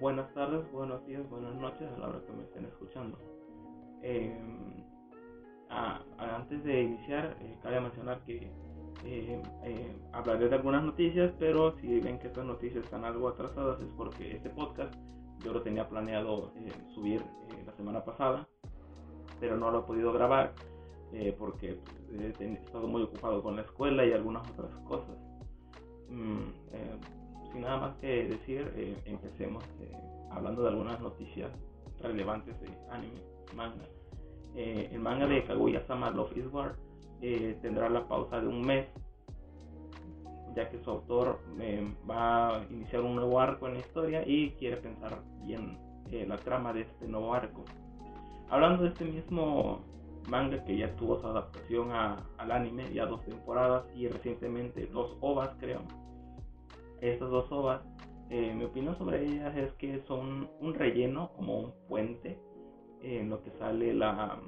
buenas tardes, buenos días, buenas noches a la hora que me estén escuchando. Eh, antes de iniciar, eh, cabe mencionar que eh, eh, hablaré de algunas noticias, pero si ven que estas noticias están algo atrasadas es porque este podcast yo lo tenía planeado subir la semana pasada, pero no lo he podido grabar porque pues, he estado muy ocupado con la escuela y algunas otras cosas. Mm, sin nada más que decir, empecemos hablando de algunas noticias relevantes de anime, manga eh, el manga de Kaguya-sama Love is War eh, tendrá la pausa de un mes, ya que su autor eh, va a iniciar un nuevo arco en la historia y quiere pensar bien la trama de este nuevo arco. Hablando de este mismo manga que ya tuvo su adaptación al anime, ya dos temporadas y recientemente dos ovas creo. Estas dos ovas, mi opinión sobre ellas es que son un relleno, como un puente en lo que sale la,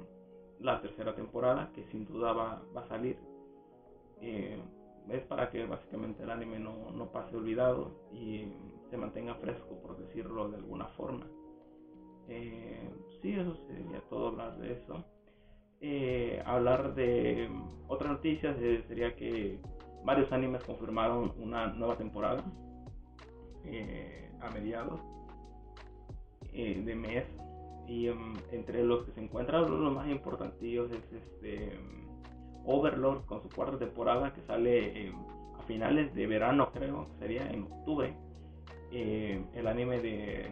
la tercera temporada, que sin duda va, va a salir. Eh, es para que básicamente el anime no, no, pase olvidado y se mantenga fresco, por decirlo de alguna forma. Eh, sí, eso sería todo hablar de eso. Eh, hablar de otras noticias eh, sería que varios animes confirmaron una nueva temporada a mediados de mes. Y em, entre los que se encuentran los más importantes es este Overlord con su cuarta temporada que sale em, a finales de verano creo que sería en octubre. Em, el anime de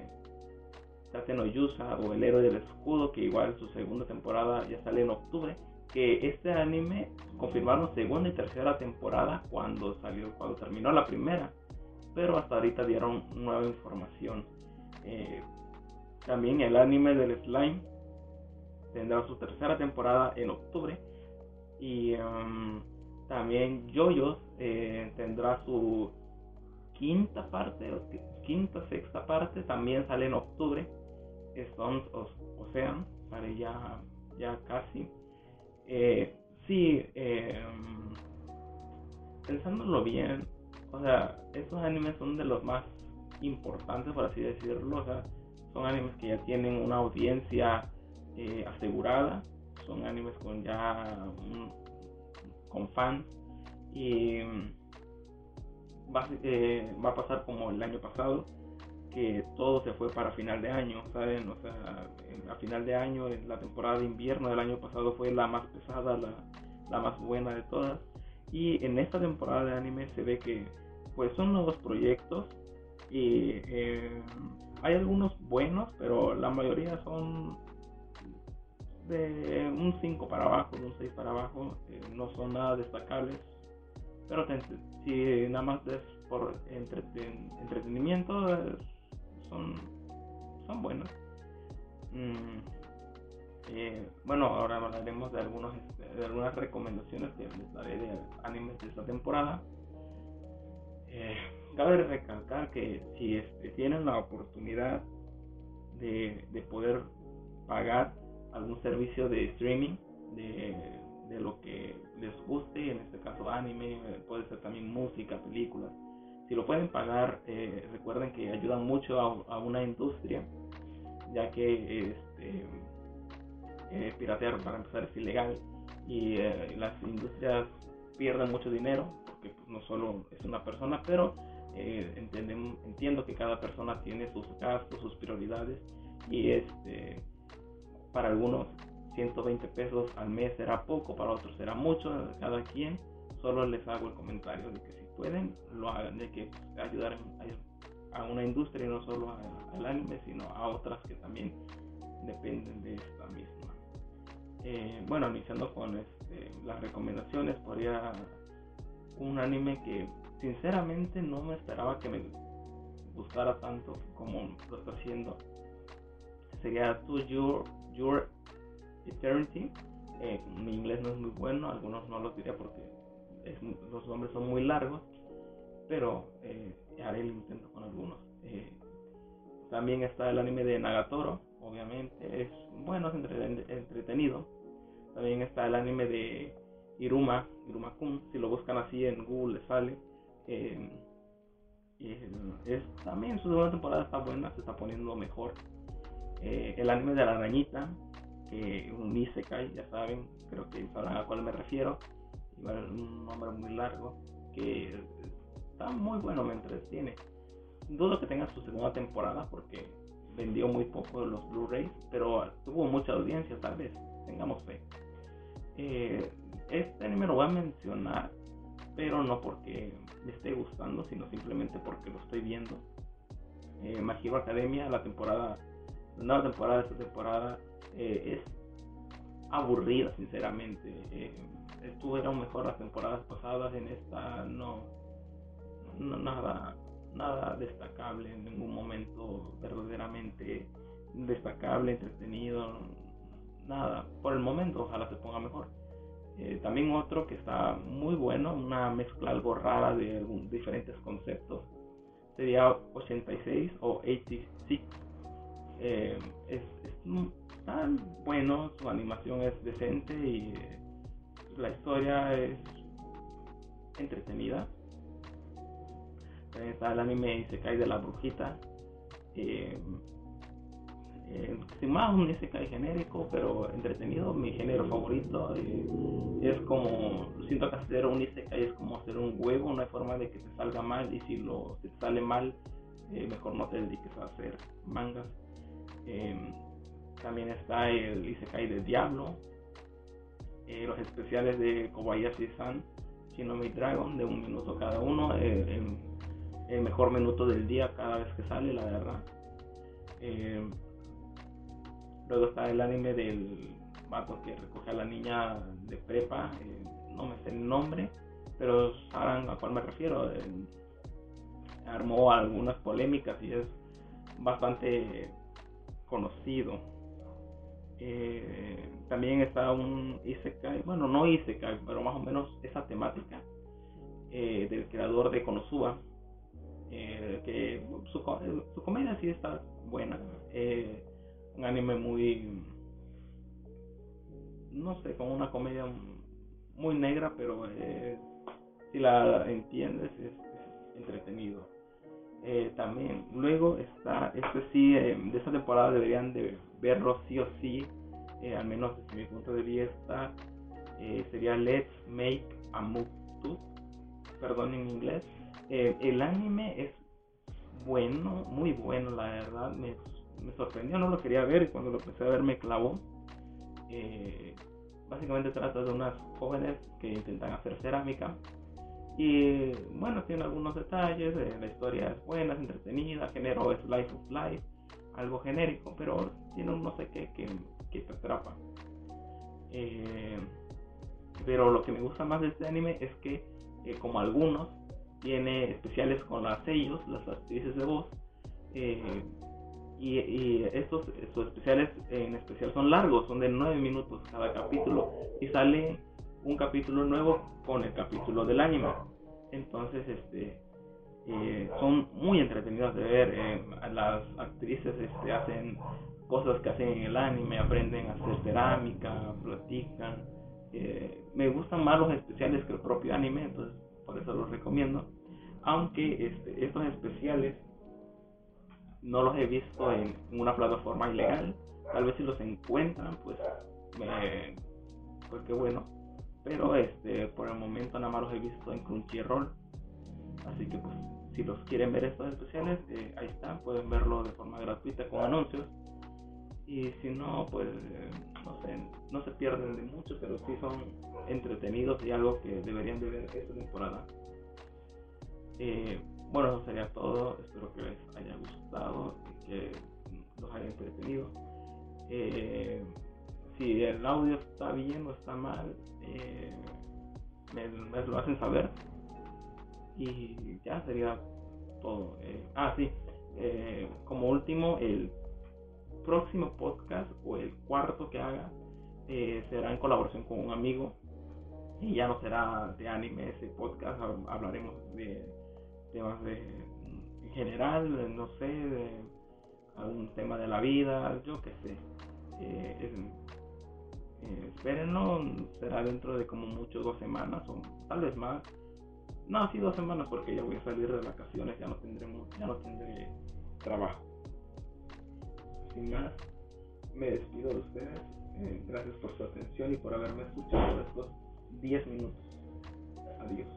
Tate no o El héroe del escudo que igual su segunda temporada ya sale en octubre que este anime confirmaron segunda y tercera temporada cuando salió cuando terminó la primera pero hasta ahorita dieron nueva información eh, también el anime del slime tendrá su tercera temporada en octubre. Y um, también JoJo's eh, tendrá su quinta parte, quinta, sexta parte, también sale en octubre. Stones Ocean, sale ya, ya casi. Eh, sí, eh, pensándolo bien, o sea, estos animes son de los más importantes, por así decirlo. O sea, son animes que ya tienen una audiencia eh, asegurada, son animes con ya con fans y va, eh, va, a pasar como el año pasado que todo se fue para final de año, ¿saben? O sea, a final de año, la temporada de invierno del año pasado fue la más pesada, la, más buena de todas. Y en esta temporada de anime se ve que pues son nuevos proyectos y eh, hay algunos buenos, pero la mayoría son de un 5 para abajo, un 6 para abajo, eh, no son nada destacables. Pero si nada más es por entretenimiento, son, son buenos. Mm, eh, bueno, ahora hablaremos de, algunos, de algunas recomendaciones que les daré de animes de esta temporada. Eh, cabe recalcar que si este, tienen la oportunidad de, poder pagar algún servicio de streaming de, lo que les guste, en este caso anime, puede ser también música, películas. Si lo pueden pagar, eh, recuerden que ayudan mucho a, una industria, ya que este, eh, piratear para empezar es ilegal y eh, las industrias pierden mucho dinero porque pues, no solo es una persona, pero eh, entiendo que cada persona tiene sus gastos, sus prioridades y este para algunos 120 pesos al mes será poco, para otros será mucho, cada quien. Solo les hago el comentario de que si pueden, lo hagan, de que ayudar a, una industria, no solo al anime, sino a otras que también dependen de esta misma. Eh, bueno, iniciando con este, las recomendaciones, podría un anime que sinceramente no me esperaba que me gustara tanto como lo está haciendo. Sería To Your, Your Eternity. Eh, mi inglés no es muy bueno, algunos no lo diría porque los nombres son muy largos, pero eh, haré el intento con algunos. Eh, también está el anime de Nagatoro, obviamente, es bueno, es entretenido. También está el anime de Iruma, Iruma Kun, si lo buscan así en Google le sale. Eh, es, también su segunda temporada está buena, se está poniendo mejor. el anime de la arañita, que un Isekai, ya saben, creo que sabrán a cuál me refiero. Un nombre muy largo, que está muy bueno, me entretiene. Dudo que tenga su segunda temporada porque vendió muy poco los Blu-rays, pero tuvo mucha audiencia, tal vez, tengamos fe. Eh, este anime lo voy a mencionar, pero no porque me esté gustando, sino simplemente porque lo estoy viendo. Eh, Academia, la temporada, la nueva temporada de esta temporada eh, es aburrida, sinceramente. Eh, estuvieron mejor las temporadas pasadas, en esta no, no nada nada destacable en ningún momento verdaderamente destacable, entretenido, nada. Por el momento, ojalá se ponga mejor. Eh, también otro que está muy bueno, una mezcla algo rara de diferentes conceptos, sería 86 o 86. Eh, es, tan bueno, su animación es decente y eh, la historia es entretenida está el anime Isekai de la brujita. Eh, eh, sin más un Isekai genérico, pero entretenido. Mi género favorito eh, es como, siento que hacer un Isekai es como hacer un huevo, no hay forma de que te salga mal y si, lo, sale mal, eh, mejor no te dediques a hacer mangas. también está el Isekai de Diablo, los especiales de Kobayashi-san, Shinomi Dragon, de un minuto cada uno el mejor minuto del día cada vez que sale, la verdad. Eh, luego está el anime del vato que recoge a la niña de prepa, eh, no me sé el nombre, pero saben a cuál me refiero. Eh, armó algunas polémicas y es bastante conocido. También está un Isekai, bueno, no Isekai, pero más o menos esa temática del creador de Konosuba, eh, que su, comedia sí está buena. Eh, un anime muy, no sé, como una comedia muy negra, pero eh, si la entiendes es, entretenido. también luego está, este sí, de esta temporada deberían de verlo sí o sí, al menos desde mi punto de vista, sería Let's Make a Move perdón en inglés, eh, el anime es bueno, muy bueno, la verdad. Me, sorprendió, no lo quería ver y cuando lo empecé a ver me clavó. Eh, básicamente trata de unas jóvenes que intentan hacer cerámica. Y bueno, tiene algunos detalles, eh, la historia es buena, es entretenida, género es life of life, algo genérico, pero tiene un no sé qué que, que te atrapa. pero lo que me gusta más de este anime es que, como algunos, tiene especiales con las sellos, las actrices de voz. Eh, y, estos, estos, especiales en especial son largos, son de 9 minutos cada capítulo. Y sale un capítulo nuevo con el capítulo del anime. Entonces, este. Eh, son muy entretenidos de ver. Eh, las actrices este, hacen cosas que hacen en el anime, aprenden a hacer cerámica, platican. me gustan más los especiales que el propio anime, entonces por eso los recomiendo. Aunque este, estos especiales no los he visto en una plataforma ilegal. Tal vez si los encuentran, pues, me, pues bueno. Pero este, por el momento nada más los he visto en Crunchyroll. Así que pues, si los quieren ver estos especiales, eh, ahí están, pueden verlo de forma gratuita con anuncios. Y si no, pues, no sé, no se pierden de mucho, pero sí son entretenidos y algo que deberían de ver esta temporada. Eh, bueno, eso sería todo. Espero que les haya gustado y que los haya entretenido. Eh, si el audio está bien o está mal, eh, me, lo hacen saber. Y ya sería todo. ah, sí. como último, el próximo podcast o el cuarto que haga será en colaboración con un amigo y ya no será de anime ese podcast, hablaremos de temas de, en general, no sé, de algún tema de la vida, yo qué sé. Eh, eh, espérenlo, será dentro de como mucho dos semanas o tal vez más. No, sí, dos semanas porque ya voy a salir de vacaciones, ya no tendré, ya no tendré trabajo. Sin más, me despido de ustedes. Eh, gracias por su atención y por haberme escuchado estos 10 minutos. Adiós.